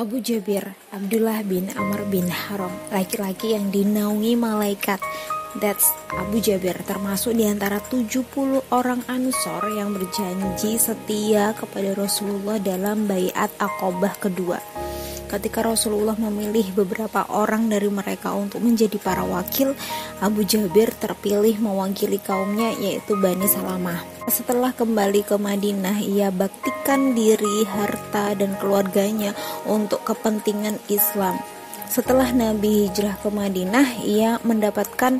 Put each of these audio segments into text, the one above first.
Abu Jabir Abdullah bin Amr bin Haram, laki-laki yang dinaungi malaikat. That's Abu Jabir, termasuk di antara 70 orang ansor yang berjanji setia kepada Rasulullah dalam bayat akobah kedua ketika Rasulullah memilih beberapa orang dari mereka untuk menjadi para wakil, Abu Jabir terpilih mewakili kaumnya yaitu Bani Salamah. Setelah kembali ke Madinah, ia baktikan diri, harta, dan keluarganya untuk kepentingan Islam. Setelah Nabi hijrah ke Madinah, ia mendapatkan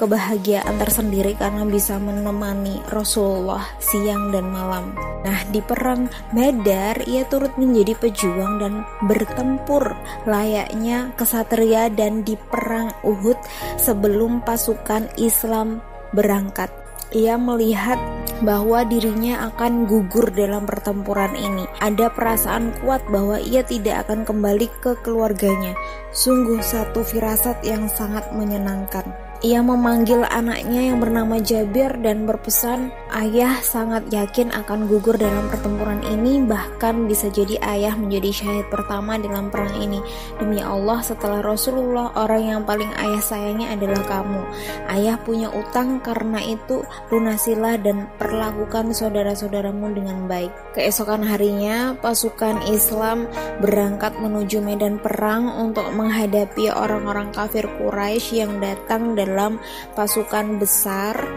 kebahagiaan tersendiri karena bisa menemani Rasulullah siang dan malam. Nah, di perang Badar ia turut menjadi pejuang dan bertempur layaknya kesatria dan di perang Uhud sebelum pasukan Islam berangkat. Ia melihat bahwa dirinya akan gugur dalam pertempuran ini. Ada perasaan kuat bahwa ia tidak akan kembali ke keluarganya. Sungguh satu firasat yang sangat menyenangkan. Ia memanggil anaknya yang bernama Jabir dan berpesan, "Ayah sangat yakin akan gugur dalam pertempuran ini, bahkan bisa jadi ayah menjadi syahid pertama dalam perang ini. Demi Allah, setelah Rasulullah, orang yang paling ayah sayangi adalah kamu. Ayah punya utang, karena itu lunasilah dan perlakukan saudara-saudaramu dengan baik." Keesokan harinya, pasukan Islam berangkat menuju medan perang untuk menghadapi orang-orang kafir Quraisy yang datang dalam pasukan besar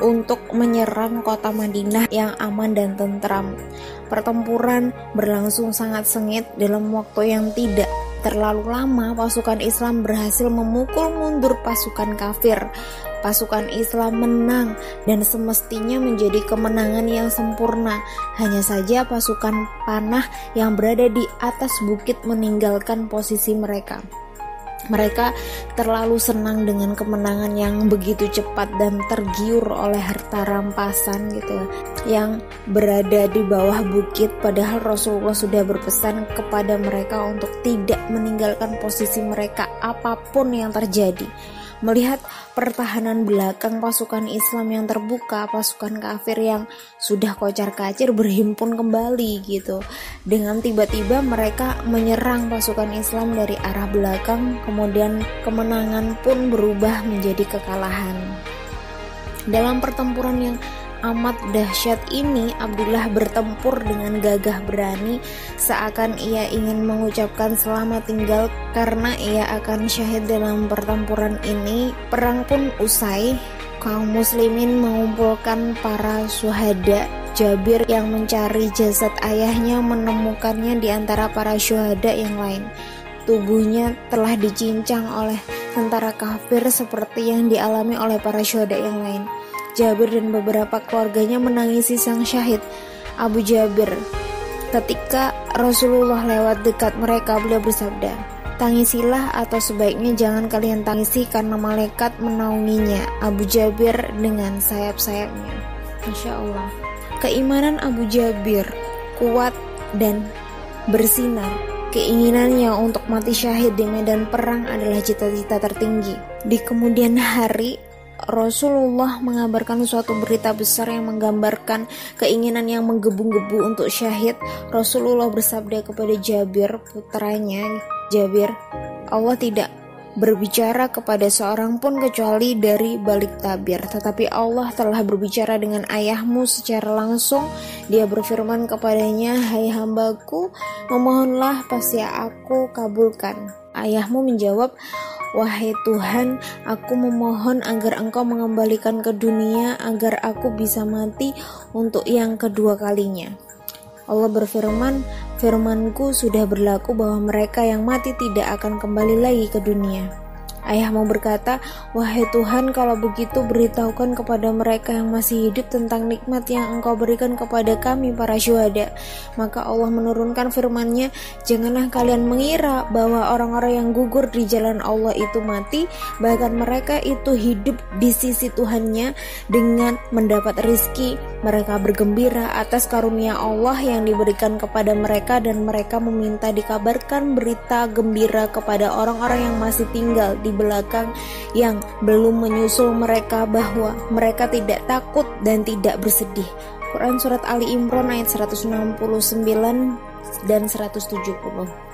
untuk menyerang kota Madinah yang aman dan tentram. Pertempuran berlangsung sangat sengit dalam waktu yang tidak terlalu lama pasukan Islam berhasil memukul mundur pasukan kafir. Pasukan Islam menang dan semestinya menjadi kemenangan yang sempurna. Hanya saja pasukan panah yang berada di atas bukit meninggalkan posisi mereka. Mereka terlalu senang dengan kemenangan yang begitu cepat dan tergiur oleh harta rampasan gitu ya, yang berada di bawah bukit padahal Rasulullah sudah berpesan kepada mereka untuk tidak meninggalkan posisi mereka apa pun yang terjadi. Melihat pertahanan belakang pasukan Islam yang terbuka, pasukan kafir yang sudah kocar-kacir berhimpun kembali gitu. Dengan tiba-tiba mereka menyerang pasukan Islam dari arah belakang, kemudian kemenangan pun berubah menjadi kekalahan. Dalam pertempuran yang amat dahsyat ini Abdullah bertempur dengan gagah berani seakan ia ingin mengucapkan selamat tinggal karena ia akan syahid dalam pertempuran ini. Perang pun usai. Kaum muslimin mengumpulkan para suhada Jabir yang mencari jasad ayahnya menemukannya di antara para syuhada yang lain. Tubuhnya telah dicincang oleh tentara kafir seperti yang dialami oleh para syuhada yang lain Jabir dan beberapa keluarganya menangisi sang syahid Abu Jabir. Ketika Rasulullah lewat dekat mereka, beliau bersabda, Tangisilah atau sebaiknya jangan kalian tangisi karena malaikat menaunginya Abu Jabir dengan sayap-sayapnya. Masya Allah. Keimanan Abu Jabir kuat dan bersinar. Keinginannya untuk mati syahid di medan perang adalah cita-cita tertinggi. Di kemudian hari Rasulullah mengabarkan suatu berita besar yang menggambarkan keinginan yang menggebu-gebu untuk syahid. Rasulullah bersabda kepada Jabir, putranya, Jabir, Allah tidak berbicara kepada seorang pun kecuali dari balik tabir. Tetapi Allah telah berbicara dengan ayahmu secara langsung. Dia berfirman kepadanya, Hai hambaku, memohonlah pasti aku kabulkan. Ayahmu menjawab, Wahai Tuhan, aku memohon agar Engkau mengembalikan ke dunia agar aku bisa mati untuk yang kedua kalinya. Allah berfirman, firmanku sudah berlaku bahwa mereka yang mati tidak akan kembali lagi ke dunia. Ayahmu berkata, Wahai Tuhan, kalau begitu beritahukan kepada mereka yang masih hidup tentang nikmat yang engkau berikan kepada kami para syuhada. Maka Allah menurunkan firman-Nya, Janganlah kalian mengira bahwa orang-orang yang gugur di jalan Allah itu mati, bahkan mereka itu hidup di sisi Tuhannya dengan mendapat rizki. Mereka bergembira atas karunia Allah yang diberikan kepada mereka dan mereka meminta dikabarkan berita gembira kepada orang-orang yang masih tinggal di belakang yang belum menyusul mereka bahwa mereka tidak takut dan tidak bersedih. Quran Surat Ali Imran ayat 169 dan 170.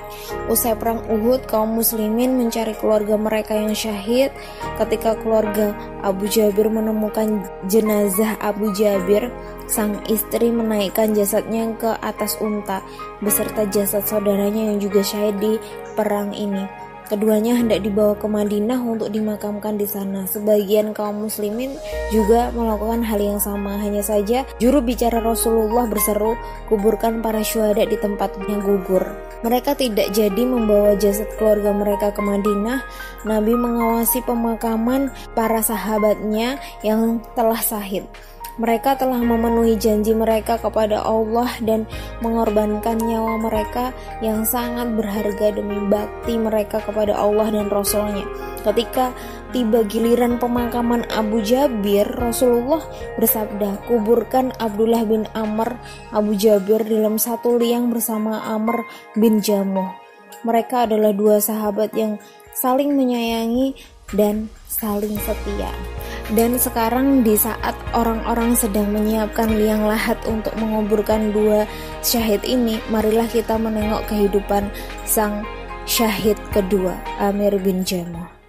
Usai perang Uhud, kaum muslimin mencari keluarga mereka yang syahid. Ketika keluarga Abu Jabir menemukan jenazah Abu Jabir, sang istri menaikkan jasadnya ke atas unta beserta jasad saudaranya yang juga syahid di perang ini. Keduanya hendak dibawa ke Madinah untuk dimakamkan di sana. Sebagian kaum muslimin juga melakukan hal yang sama. Hanya saja juru bicara Rasulullah berseru, kuburkan para syuhada di tempatnya gugur. Mereka tidak jadi membawa jasad keluarga mereka ke Madinah. Nabi mengawasi pemakaman para sahabatnya yang telah sahid. Mereka telah memenuhi janji mereka kepada Allah dan mengorbankan nyawa mereka yang sangat berharga demi bakti mereka kepada Allah dan Rasulnya. Ketika tiba giliran pemakaman Abu Jabir, Rasulullah bersabda, kuburkan Abdullah bin Amr Abu Jabir dalam satu liang bersama Amr bin Jamuh. Mereka adalah dua sahabat yang saling menyayangi dan saling setia. Dan sekarang di saat orang-orang sedang menyiapkan liang lahat untuk menguburkan dua syahid ini, marilah kita menengok kehidupan sang syahid kedua, Amir bin Jamuh.